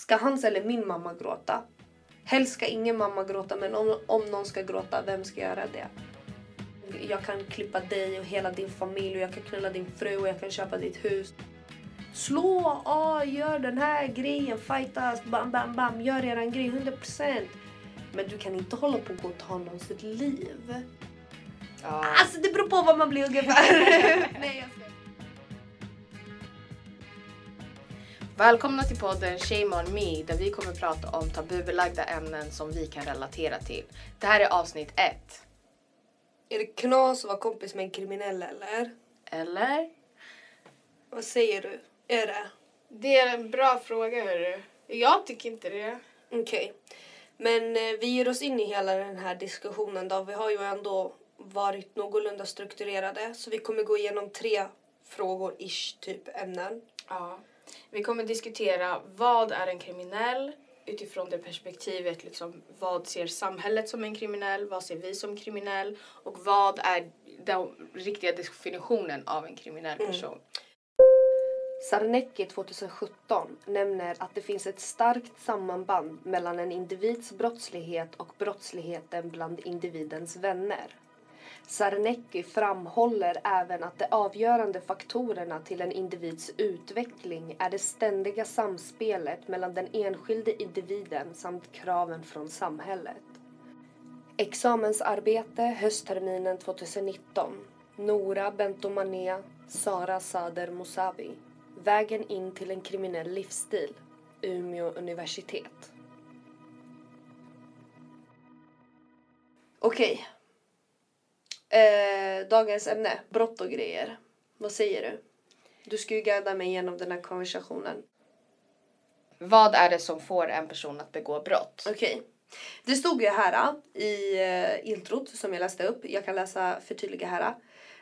Ska hans eller min mamma gråta? Helst ska ingen mamma gråta, men om, om någon ska gråta, vem ska göra det? Jag kan klippa dig och hela din familj och jag kan knulla din fru och jag kan köpa ditt hus. Slå, ah, gör den här grejen, fightas, bam, bam, bam, gör eran grej 100%. Men du kan inte hålla på och gå och ta någons liv. Ja. Alltså det beror på vad man blir ungefär. Nej, Välkomna till podden Shame on me där vi kommer prata om tabubelagda ämnen som vi kan relatera till. Det här är avsnitt ett. Är det knas att vara kompis med en kriminell eller? Eller? Vad säger du? Är det? Det är en bra fråga hörru. Jag tycker inte det. Okej. Men eh, vi ger oss in i hela den här diskussionen då. Vi har ju ändå varit någorlunda strukturerade. Så vi kommer gå igenom tre frågor, ish, typ ämnen. Ja. Vi kommer diskutera vad är en kriminell utifrån det perspektivet liksom vad ser samhället som en kriminell, vad ser vi som kriminell och vad är den riktiga definitionen av en kriminell person. Sarnecki 2017 nämner att det finns ett starkt sammanband mellan en individs brottslighet och brottsligheten bland individens vänner. Sarnecki framhåller även att de avgörande faktorerna till en individs utveckling är det ständiga samspelet mellan den enskilde individen samt kraven från samhället. Examensarbete höstterminen 2019. Nora Bentomanea, Sara Sader Mosavi. Vägen in till en kriminell livsstil. Umeå universitet. Okej. Eh, dagens ämne. Brott och grejer. Vad säger du? Du ska ju guida mig genom den här konversationen. Vad är det som får en person att begå brott? Okej. Det stod ju här i uh, introt som jag läste upp. Jag kan läsa förtydliga här.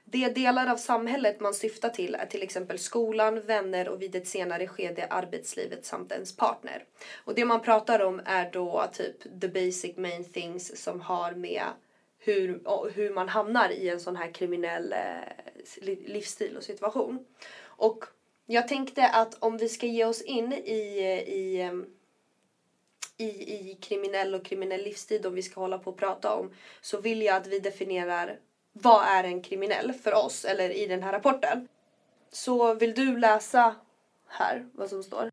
De delar av samhället man syftar till är till exempel skolan, vänner och vid ett senare skede arbetslivet samt ens partner. Och det man pratar om är då typ the basic main things som har med hur, hur man hamnar i en sån här kriminell eh, livsstil och situation. Och jag tänkte att om vi ska ge oss in i, eh, i, ehm, i, i kriminell och kriminell livsstil, om vi ska hålla på och prata om, så vill jag att vi definierar vad är en kriminell för oss, eller i den här rapporten. Så vill du läsa här vad som står?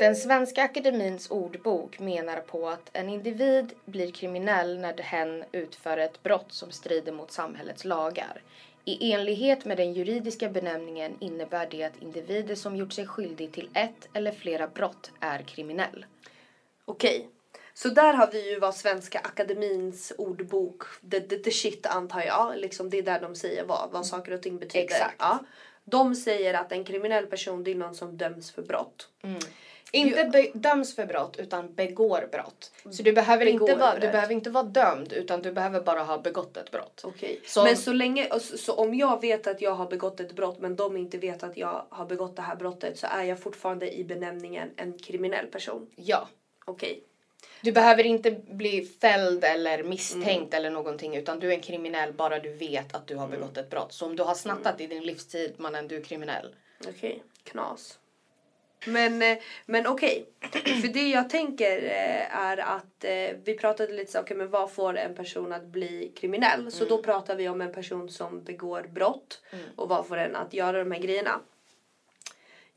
Den svenska akademins ordbok menar på att en individ blir kriminell när hen utför ett brott som strider mot samhällets lagar. I enlighet med den juridiska benämningen innebär det att individer som gjort sig skyldig till ett eller flera brott är kriminell. Okej. Så där har vi ju vad Svenska Akademins ordbok, the, the, the shit antar jag, liksom det är där de säger vad, vad saker och ting betyder. Exakt. Ja. De säger att en kriminell person det är någon som döms för brott. Inte be- döms för brott utan begår brott. Så du behöver, Begår inte vara, du behöver inte vara dömd utan du behöver bara ha begått ett brott. Okej. Som- Men så länge, så, så om jag vet att jag har begått ett brott men de inte vet att jag har begått det här brottet så är jag fortfarande i benämningen en kriminell person. Ja. Okej. Du behöver inte bli fälld eller misstänkt Mm. eller någonting utan du är en kriminell bara du vet att du har begått ett brott. Så om du har snattat i din livstid mannen du är kriminell. Okej, knas. Men, eh, men okej. För det jag tänker eh, är att eh, vi pratade lite så, okej men vad får en person att bli kriminell? Så då pratar vi om en person som begår brott. Och vad får en att göra de här grejerna?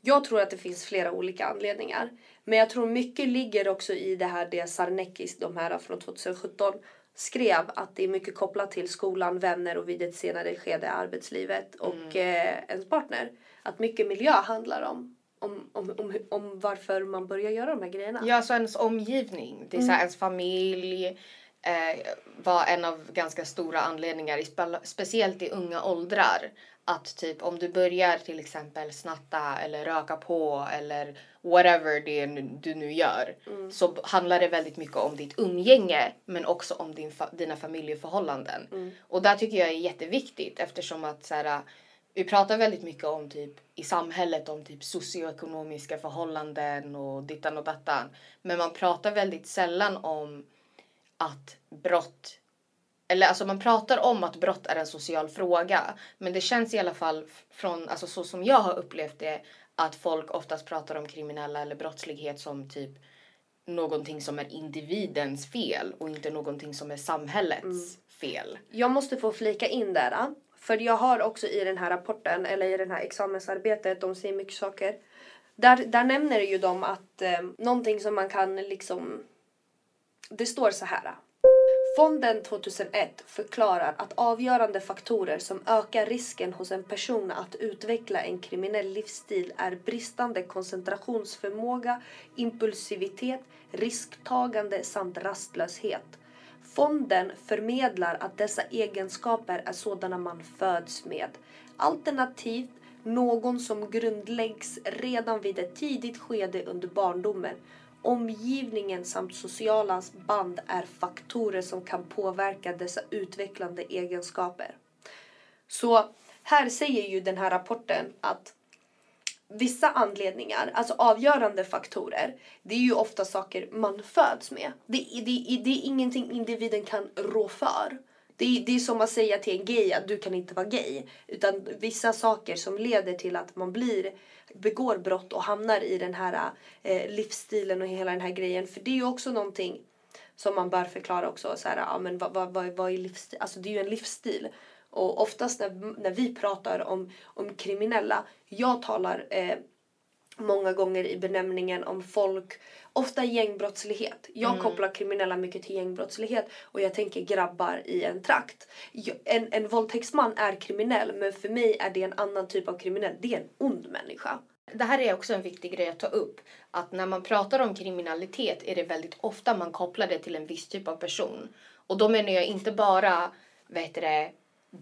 Jag tror att det finns flera olika anledningar. Men jag tror mycket ligger också i det här det Sarneckis, de här från 2017, skrev att det är mycket kopplat till skolan, vänner och vid ett senare skede arbetslivet och eh, ens partner. Att mycket miljö handlar om, om, om, om, om varför man börjar göra de här grejerna. Ja, så ens omgivning. Det är så här, ens familj eh, var en av ganska stora anledningar, i spe- speciellt i unga åldrar. Att typ om du börjar till exempel snatta eller röka på eller whatever det är du nu gör. Så handlar det väldigt mycket om ditt umgänge men också om din fa- dina familjeförhållanden. Och där tycker jag är jätteviktigt eftersom att så här, vi pratar väldigt mycket om typ i samhället om typ socioekonomiska förhållanden och dittan och dattan. Men man pratar väldigt sällan om att brott eller alltså man pratar om att brott är en social fråga men det känns i alla fall från alltså så som jag har upplevt det att folk oftast pratar om kriminella eller brottslighet som typ någonting som är individens fel och inte någonting som är samhällets fel. Jag måste få flika in där. För jag har också i den här rapporten, eller i det här examensarbetet, de säger mycket saker. Där, där nämner ju de att eh, någonting som man kan liksom... Det står så här. Fonden 2001 förklarar att avgörande faktorer som ökar risken hos en person att utveckla en kriminell livsstil är bristande koncentrationsförmåga, impulsivitet, risktagande samt rastlöshet. Fonden förmedlar att dessa egenskaper är sådana man föds med. Alternativt någon som grundläggs redan vid ett tidigt skede under barndomen. Omgivningen samt sociala band är faktorer som kan påverka dessa utvecklande egenskaper. Så här säger ju den här rapporten att vissa anledningar, alltså avgörande faktorer, det är ju ofta saker man föds med. Det, det, det är ingenting individen kan rå för. Det är, det är som att säga till en gay att du kan inte vara gay. Utan vissa saker som leder till att man blir, begår brott och hamnar i den här eh, livsstilen och hela den här grejen. För det är ju också någonting som man bör förklara också. Så här, ja, men vad, vad, vad, vad är livsstil? Alltså det är ju en livsstil. Och oftast när, när vi pratar om, om kriminella, jag talar eh, många gånger i benämningen om folk, ofta gängbrottslighet. Jag mm. kopplar kriminella mycket till gängbrottslighet och jag tänker grabbar i en trakt. En, en våldtäktsman är kriminell men för mig är det en annan typ av kriminell. Det är en ond människa. Det här är också en viktig grej att ta upp. Att när man pratar om kriminalitet är det väldigt ofta man kopplar det till en viss typ av person. Och då menar jag inte bara, vet det,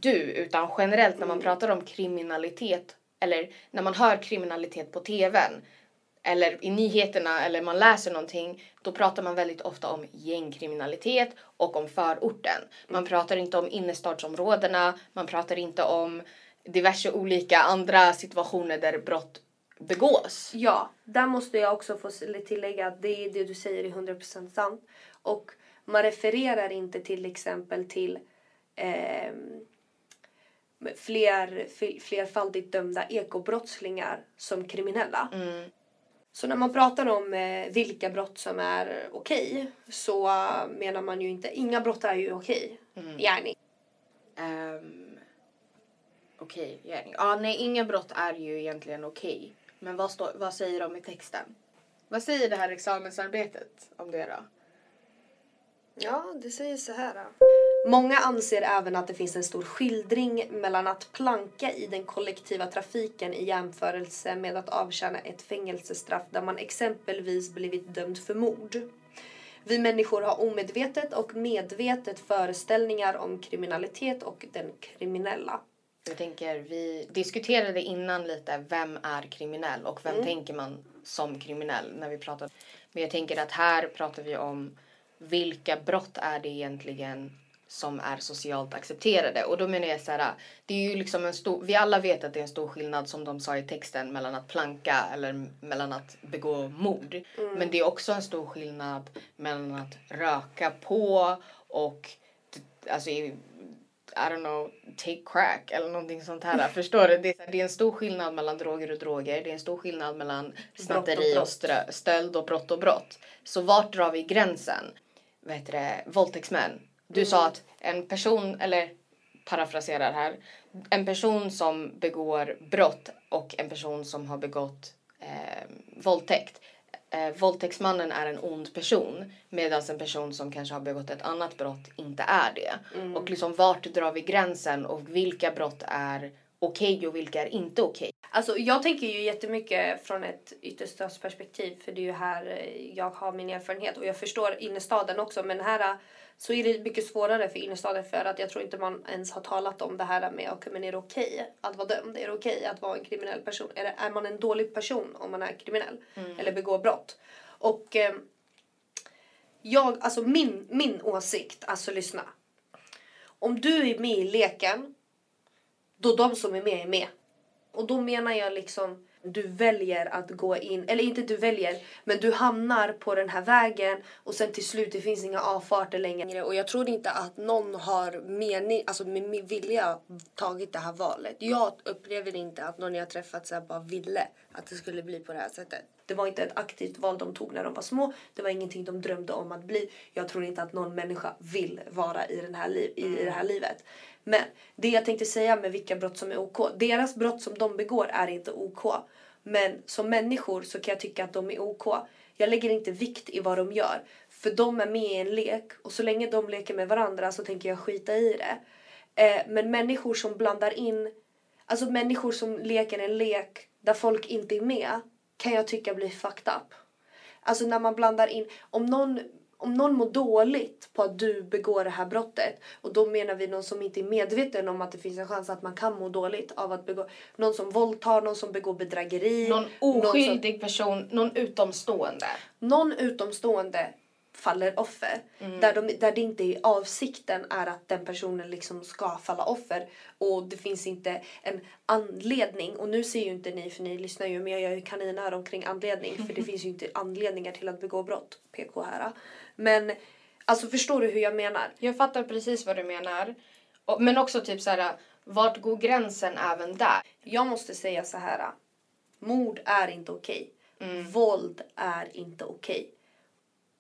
du, utan generellt när man mm. pratar om kriminalitet eller när man hör kriminalitet på tvn eller i nyheterna eller man läser någonting då pratar man väldigt ofta om gängkriminalitet och om förorten. Man mm. pratar inte om innerstadsområdena, man pratar inte om diverse olika andra situationer där brott begås. Ja, där måste jag också få tillägga att det, det du säger är 100% sant. Och man refererar inte till exempel till eh, fler, flerfaldigt dömda ekobrottslingar som kriminella. Mm. Så när man pratar om eh, vilka brott som är okej så menar man ju inte, inga brott är ju okej. Mm. Yani. Um, okej, okay, yani. Ja, nej, inga brott är ju egentligen okej. Okay. Men vad, stå, vad säger de i texten? Vad säger det här examensarbetet om det då? Ja, det säger så här. Då. Många anser även att det finns en stor skildring mellan att planka i den kollektiva trafiken i jämförelse med att avtjäna ett fängelsestraff där man exempelvis blivit dömd för mord. Vi människor har omedvetet och medvetet föreställningar om kriminalitet och den kriminella. Jag tänker, vi diskuterade innan lite, vem är kriminell och vem mm. tänker man som kriminell när vi pratar. Men jag tänker att här pratar vi om vilka brott är det egentligen som är socialt accepterade. Och då menar jag så här, det är ju liksom en stor, vi alla vet att det är en stor skillnad som de sa i texten mellan att planka eller mellan att begå mord. Mm. Men det är också en stor skillnad mellan att röka på och alltså I don't know, take crack eller någonting sånt här. Förstår du? Det är, en stor skillnad mellan droger och droger. Det är en stor skillnad mellan snatteri och, och stöld och brott och brott. Så vart drar vi gränsen? Vad heter det? Våldtäktsmän du mm. sa att en person, eller parafraserar här, en person som begår brott och en person som har begått eh, våldtäkt. Eh, våldtäktsmannen är en ond person medan en person som kanske har begått ett annat brott inte är det. Mm. Och liksom vart drar vi gränsen och vilka brott är okej okay och vilka är inte okej? Okay? Alltså jag tänker ju jättemycket från ett ytterstadsperspektiv för det är ju här eh, jag har min erfarenhet och jag förstår innerstaden också men här så är det mycket svårare för innerstaden för att jag tror inte man ens har talat om det här med okay, men är det okej okay att vara dömd? Är det okej okay att vara en kriminell person? Är, det, är man en dålig person om man är kriminell mm. eller begår brott? Och eh, jag, alltså min, min åsikt, alltså lyssna. Om du är med i leken, då de som är med är med. Och då menar jag liksom du väljer att gå in, eller inte du väljer, men du hamnar på den här vägen och sen till slut det finns inga avfarter längre. Och jag tror inte att någon har mening, alltså med, vilja tagit det här valet. Jag upplever inte att någon jag träffat så bara ville att det skulle bli på det här sättet. Det var inte ett aktivt val de tog när de var små. Det var ingenting de drömde om att bli. Jag tror inte att någon människa vill vara i, den här liv, i det här livet. Men det jag tänkte säga med vilka brott som är OK. Deras brott som de begår är inte OK. Men som människor så kan jag tycka att de är OK. Jag lägger inte vikt i vad de gör. För de är med i en lek och så länge de leker med varandra så tänker jag skita i det. Eh, men människor som blandar in, alltså människor som leker en lek där folk inte är med kan jag tycka blir fucked up. Alltså när man blandar in, om någon om någon mår dåligt på att du begår det här brottet och då menar vi någon som inte är medveten om att det finns en chans att man kan må dåligt av att begå någon som våldtar, någon som begår bedrägeri. Någon oskyldig någon som, person, någon utomstående. Någon utomstående faller offer. Mm. Där, de, där det inte är avsikten är att den personen liksom ska falla offer. Och det finns inte en anledning. Och nu ser ju inte ni för ni lyssnar ju men jag gör ju kaninöron kring anledning. För det finns ju inte anledningar till att begå brott. PK här. Men alltså förstår du hur jag menar? Jag fattar precis vad du menar. Men också typ så här, vart går gränsen även där? Jag måste säga så här. Mord är inte okej. Okay. Mm. Våld är inte okej. Okay.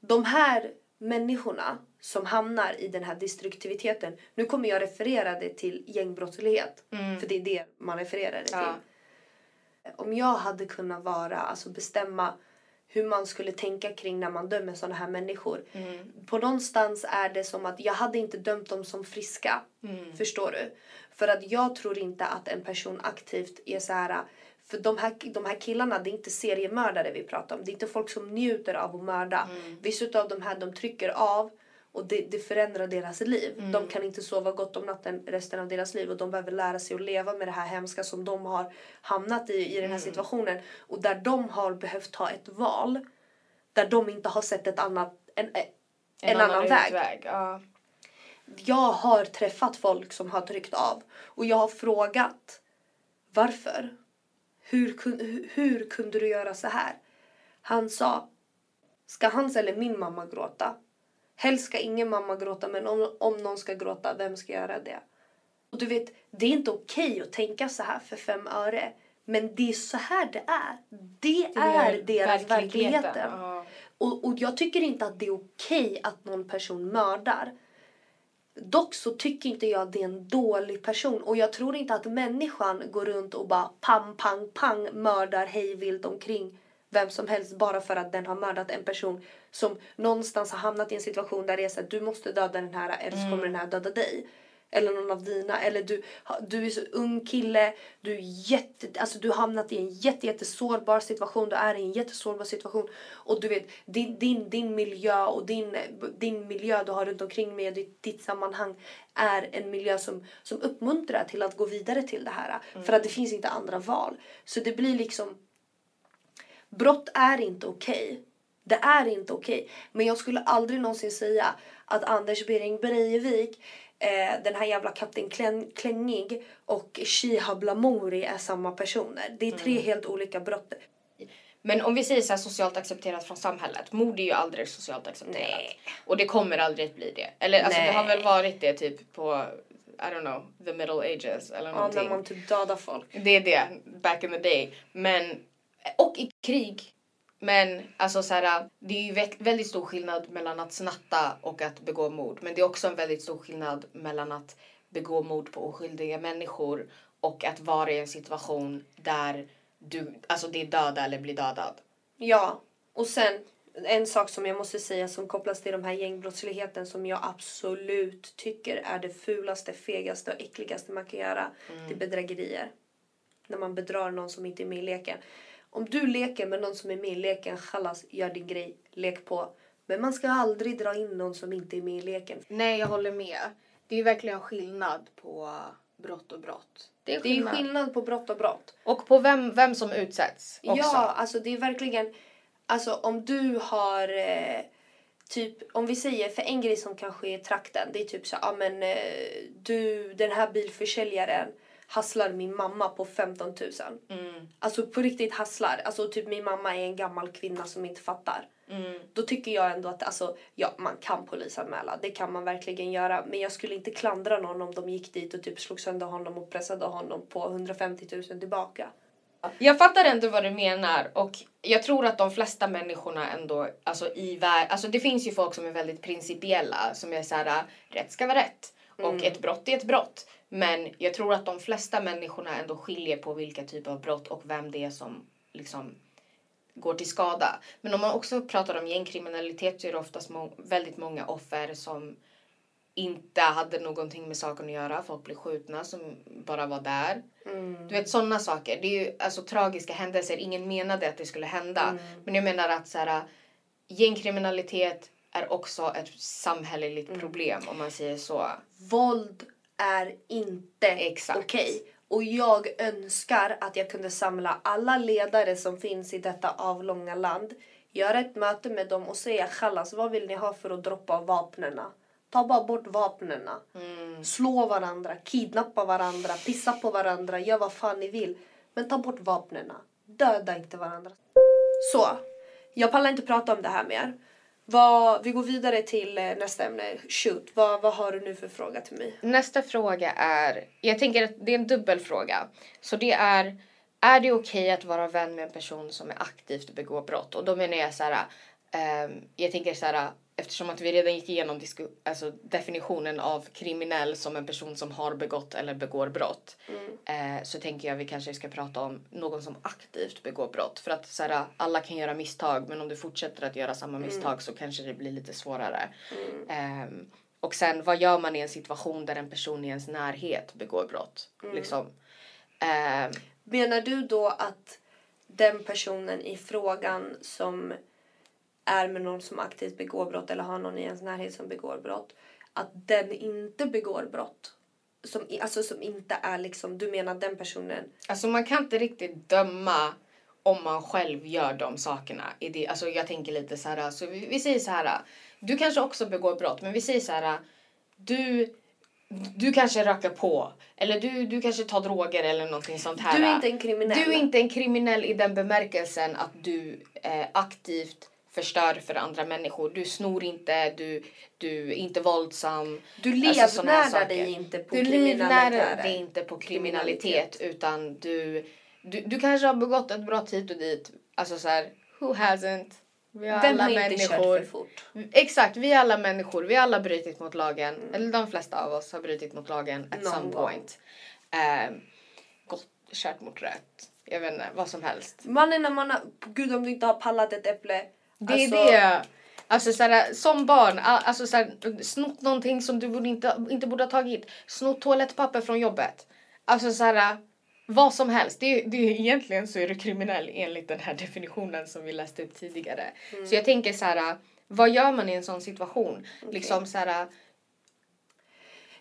De här människorna som hamnar i den här destruktiviteten. Nu kommer jag referera det till gängbrottslighet. Mm. För det är det man refererar det till. Ja. Om jag hade kunnat vara, alltså bestämma hur man skulle tänka kring när man dömer sådana här människor. Mm. På någonstans är det som att jag hade inte dömt dem som friska. Mm. Förstår du? För att jag tror inte att en person aktivt är så här... För de här, de här killarna, det är inte seriemördare vi pratar om. Det är inte folk som njuter av att mörda. Mm. Vissa av de här, de trycker av och det, det förändrar deras liv. Mm. De kan inte sova gott om natten resten av deras liv och de behöver lära sig att leva med det här hemska som de har hamnat i, i den här mm. situationen. Och där de har behövt ta ett val. Där de inte har sett ett annat, en, en, en annan, annan väg. väg. Ja. Jag har träffat folk som har tryckt av och jag har frågat varför. Hur, hur, kunde du göra så här? Han sa, ska hans eller min mamma gråta? Helst ska ingen mamma gråta men om, om någon ska gråta, vem ska göra det? Och du vet, det är inte okej att tänka så här för fem öre. Men det är så här det är. Det, det är, är deras verklighet. Uh. Och, och jag tycker inte att det är okej att någon person mördar. Dock så tycker inte jag att det är en dålig person. Och jag tror inte att människan går runt och bara pang, pang, pang mördar hejvilt omkring vem som helst bara för att den har mördat en person som någonstans har hamnat i en situation där det är så att du måste döda den här eller så kommer mm. den här döda dig. Eller någon av dina. Eller du, du är så ung kille. Du, är jätte, alltså du har hamnat i en jätte, jättesårbar situation. Du är i en jättesårbar situation. Och du vet, din, din, din miljö och din, din miljö du har runt omkring med ditt, ditt sammanhang är en miljö som, som uppmuntrar till att gå vidare till det här. Mm. För att det finns inte andra val. Så det blir liksom Brott är inte okej. Okay. Det är inte okej. Okay. Men jag skulle aldrig någonsin säga att Anders Bering Breivik, eh, den här jävla Kapten Klängig och Shihab Lamouri är samma personer. Det är tre mm. helt olika brott. Men om vi säger så socialt accepterat från samhället. Mord är ju aldrig socialt accepterat. Nej. Och det kommer aldrig att bli det. Eller alltså, det har väl varit det typ på I don't know, the middle ages eller någonting. Ja, när man typ dödar folk. Det är det, back in the day. Men och i krig. Men alltså så här, det är ju väldigt stor skillnad mellan att snatta och att begå mord. Men det är också en väldigt stor skillnad mellan att begå mord på oskyldiga människor och att vara i en situation där du, alltså det är döda eller bli dödad. Ja, och sen en sak som jag måste säga som kopplas till de här gängbrottsligheten som jag absolut tycker är det fulaste, fegaste och äckligaste man kan göra. Mm. Det är bedrägerier. När man bedrar någon som inte är med i leken. Om du leker med någon som är med i leken, chalas, gör din grej, lek på. Men man ska aldrig dra in någon som inte är med i leken. Nej, jag håller med. Det är verkligen skillnad på brott och brott. Det är skillnad, det är skillnad på brott och brott. Och på vem, vem som utsätts också. Ja, alltså det är verkligen... Alltså om du har... Eh, typ, om vi säger för en grej som kanske är trakten. Det är typ så ja men eh, du, den här bilförsäljaren hasslar min mamma på 15 000. Mm. Alltså på riktigt hasslar. Alltså typ min mamma är en gammal kvinna som inte fattar. Mm. Då tycker jag ändå att alltså, ja, man kan polisanmäla. Det kan man verkligen göra. Men jag skulle inte klandra någon om de gick dit och typ slog sönder honom och pressade honom på 150 000 tillbaka. Jag fattar ändå vad du menar och jag tror att de flesta människorna ändå, alltså i världen, alltså det finns ju folk som är väldigt principiella som är såhär, rätt ska vara rätt och ett brott är ett brott. Men jag tror att de flesta människorna ändå skiljer på vilka typer av brott och vem det är som liksom går till skada. Men om man också pratar om gängkriminalitet så är det oftast må- väldigt många offer som inte hade någonting med saken att göra. Folk blev skjutna som bara var där. Du vet sådana saker. Det är ju alltså tragiska händelser. Ingen menade att det skulle hända. Men jag menar att så här, gängkriminalitet är också ett samhälleligt problem om man säger så. Våld är inte okej. Och jag önskar att jag kunde samla alla ledare som finns i detta avlånga land. Göra ett möte med dem och säga Chalas, vad vill ni ha för att droppa vapnena? Ta bara bort vapnena. Slå varandra, kidnappa varandra, pissa på varandra, gör vad fan ni vill. Men ta bort vapnena. Döda inte varandra. Så, jag pallar inte prata om det här mer. Vad, vi går vidare till eh, nästa ämne. Shoot, vad, vad har du nu för fråga till mig? Nästa fråga är, jag tänker att det är en dubbelfråga. Så det är, är det okej att vara vän med en person som är aktivt begår brott? Och då menar jag så här, um, jag tänker så här, eftersom att vi redan gick igenom alltså definitionen av kriminell som en person som har begått eller begår brott. Eh, så tänker jag vi kanske ska prata om någon som aktivt begår brott. För att så här, alla kan göra misstag men om du fortsätter att göra samma misstag så kanske det blir lite svårare. Ehm, och sen vad gör man i en situation där en person i ens närhet begår brott? Liksom. Ehm, Menar du då att den personen i frågan som är med någon som aktivt begår brott eller har någon i ens närhet som begår brott, att den inte begår brott? Som, alltså som inte är liksom, du menar den personen alltså man kan inte riktigt döma om man själv gör de sakerna. Alltså jag tänker lite så här, alltså vi, vi säger så här, du kanske också begår brott men vi säger så här, du du kanske röker på eller du, du kanske tar droger eller någonting sånt här. Du är inte en kriminell. Du är inte en kriminell i den bemärkelsen att du eh, aktivt förstör för andra människor. Du snor inte, du, du är inte våldsam. Du Alltså, livnärar saker. dig inte på Du livnär kriminalitet. dig inte på kriminalitet, utan du, du, du kanske har begått ett brott hit och dit. Alltså så här, who hasn't? Vi har Vem alla har inte kört för fort? Exakt, vi är alla människor. Vi har alla brutit mot lagen. Eller de flesta av oss har brutit mot lagen at Någon some point. Eh, gått, kört mot rött. Jag vet inte, vad som helst. Mannen när man har, gud om du inte har pallat ett äpple. Det är alltså, det. Alltså såhär, som barn, alltså såhär, snott någonting som du borde inte, inte borde ha tagit. Snott toalettpapper från jobbet. Alltså såhär, vad som helst. Det, det, egentligen så är du kriminell enligt den här definitionen som vi läste upp tidigare. Så jag tänker såhär, vad gör man i en sån situation? Liksom såhär,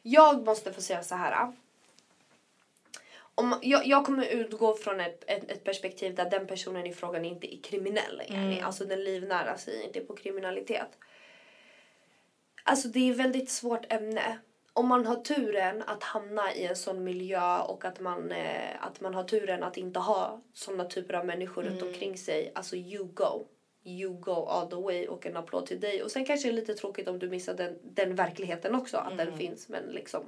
Jag måste få säga så här. Om, jag, jag kommer utgå från ett, ett, ett perspektiv där den personen i frågan inte är kriminell. yani. Alltså den livnära sig inte på kriminalitet. Alltså det är ett väldigt svårt ämne. Om man har turen att hamna i en sån miljö och att man, eh, att man har turen att inte ha såna typer av människor runt omkring sig. Alltså you go. You go all the way och en applåd till dig. Och sen kanske det är lite tråkigt om du missar den, den verkligheten också. Att den finns. Men liksom.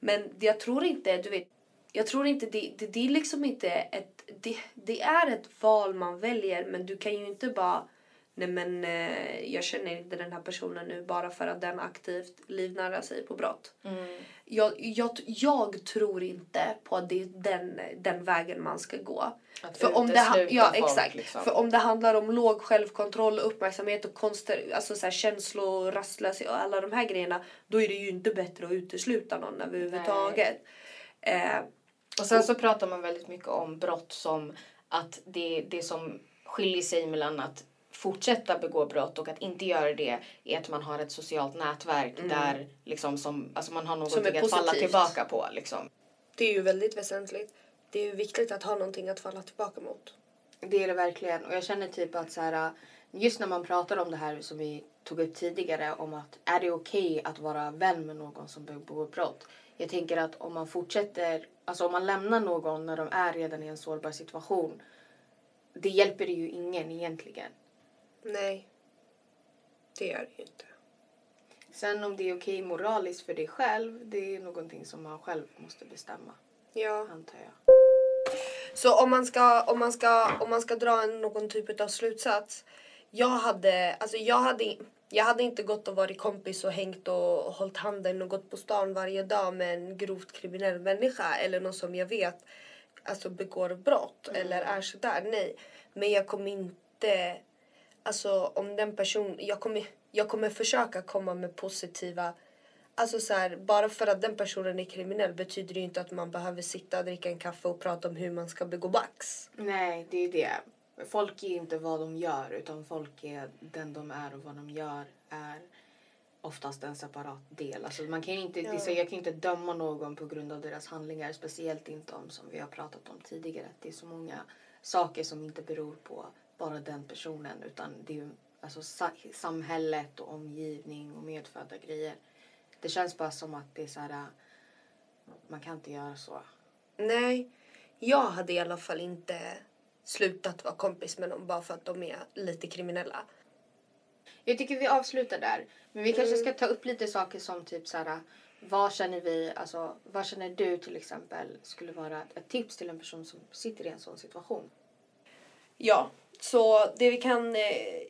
Men jag tror inte, du vet. Jag tror inte det, det, det är liksom inte ett, det, det är ett val man väljer men du kan ju inte bara Nej men eh, jag känner inte den här personen nu bara för att den aktivt livnärar sig på brott. Jag, jag, jag tror inte på att det är den, den vägen man ska gå. Att För om, det, ja, folk, exakt. liksom. För om det handlar om låg självkontroll, uppmärksamhet och konster, alltså så här, känslor, rastlöshet och alla de här grejerna. Då är det ju inte bättre att utesluta någon överhuvudtaget. Eh, Och sen så pratar man väldigt mycket om brott som att det, det som skiljer sig mellan att fortsätta begå brott och att inte göra det är att man har ett socialt nätverk där liksom som, alltså man har någonting att falla tillbaka på. Liksom. det är ju väldigt väsentligt. Det är ju viktigt att ha någonting att falla tillbaka mot. Det är det verkligen. Och jag känner typ att så här, just när man pratar om det här som vi tog upp tidigare om att är det okej att vara vän med någon som begår brott? jag tänker att om man fortsätter, alltså om man lämnar någon när de är redan i en sårbar situation. Det hjälper ju ingen egentligen. Nej. Det gör det ju inte. Sen om det är okej moraliskt för dig själv, det är någonting som man själv måste bestämma, Ja. antar jag. Så om man ska, om man ska, om man ska dra någon typ av slutsats. Jag hade, alltså jag hade, jag hade inte gått och varit kompis och hängt och hållit handen och gått på stan varje dag med en grovt kriminell människa eller någon som jag vet alltså begår brott eller är sådär. Nej. Men jag kommer inte, alltså om den person, jag kommer, jag kommer försöka komma med positiva Alltså så här, bara för att den personen är kriminell betyder det inte att man behöver sitta och dricka en kaffe och prata om hur man ska begå bax. Nej, det är det. Folk är inte vad de gör utan folk är den de är och vad de gör är oftast en separat del. Alltså man kan inte, är så, jag kan inte döma någon på grund av deras handlingar. Speciellt inte om, som vi har pratat om tidigare, att det är så många saker som inte beror på bara den personen utan det är alltså, sa, samhället och omgivning och medfödda grejer. Det känns bara som att det är så här, man kan inte göra så. Nej, jag hade i alla fall inte slutat vara kompis med någon bara för att de är lite kriminella. Jag tycker vi avslutar där. Men vi kanske ska ta upp lite saker som typ så här. Vad känner vi, alltså vad känner du till exempel skulle vara ett tips till en person som sitter i en sån situation? Ja, så det vi kan... Eh,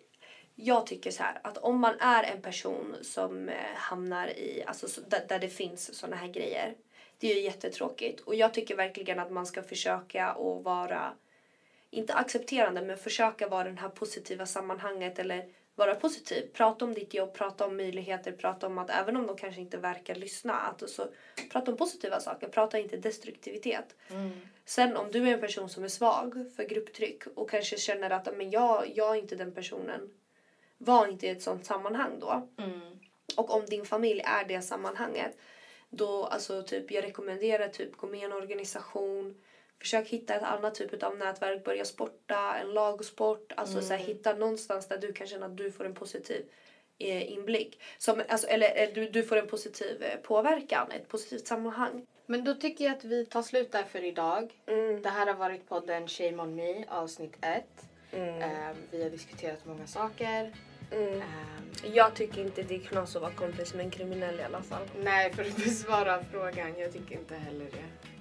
jag tycker så här att om man är en person som eh, hamnar i, alltså så- där, det finns såna här grejer. Det är ju jättetråkigt och jag tycker verkligen att man ska försöka att vara, inte accepterande men försöka vara den här positiva sammanhanget eller vara positiv. Prata om ditt jobb, prata om möjligheter, prata om att även om de kanske inte verkar lyssna, att så, prata om positiva saker, prata inte destruktivitet. Sen om du är en person som är svag för grupptryck och kanske känner att men jag, jag är inte den personen. Var inte i ett sånt sammanhang då. Och om din familj är det sammanhanget. Då alltså typ jag rekommenderar typ gå med i en organisation. Försök hitta ett annat typ av nätverk. Börja sporta, en lagsport. Alltså så här, hitta någonstans där du kan känna att du får en positiv eh, inblick. Som, alltså, eller eh, du, du får en positiv eh, påverkan, ett positivt sammanhang. Men då tycker jag att vi tar slut där för idag. Mm. Det här har varit podden Shame on me avsnitt 1. Mm. vi har diskuterat många saker. Mm. Ehm, Jag tycker inte det är knas att vara kompis med en kriminell i alla fall. nej, för att besvara frågan, jag tycker inte heller det.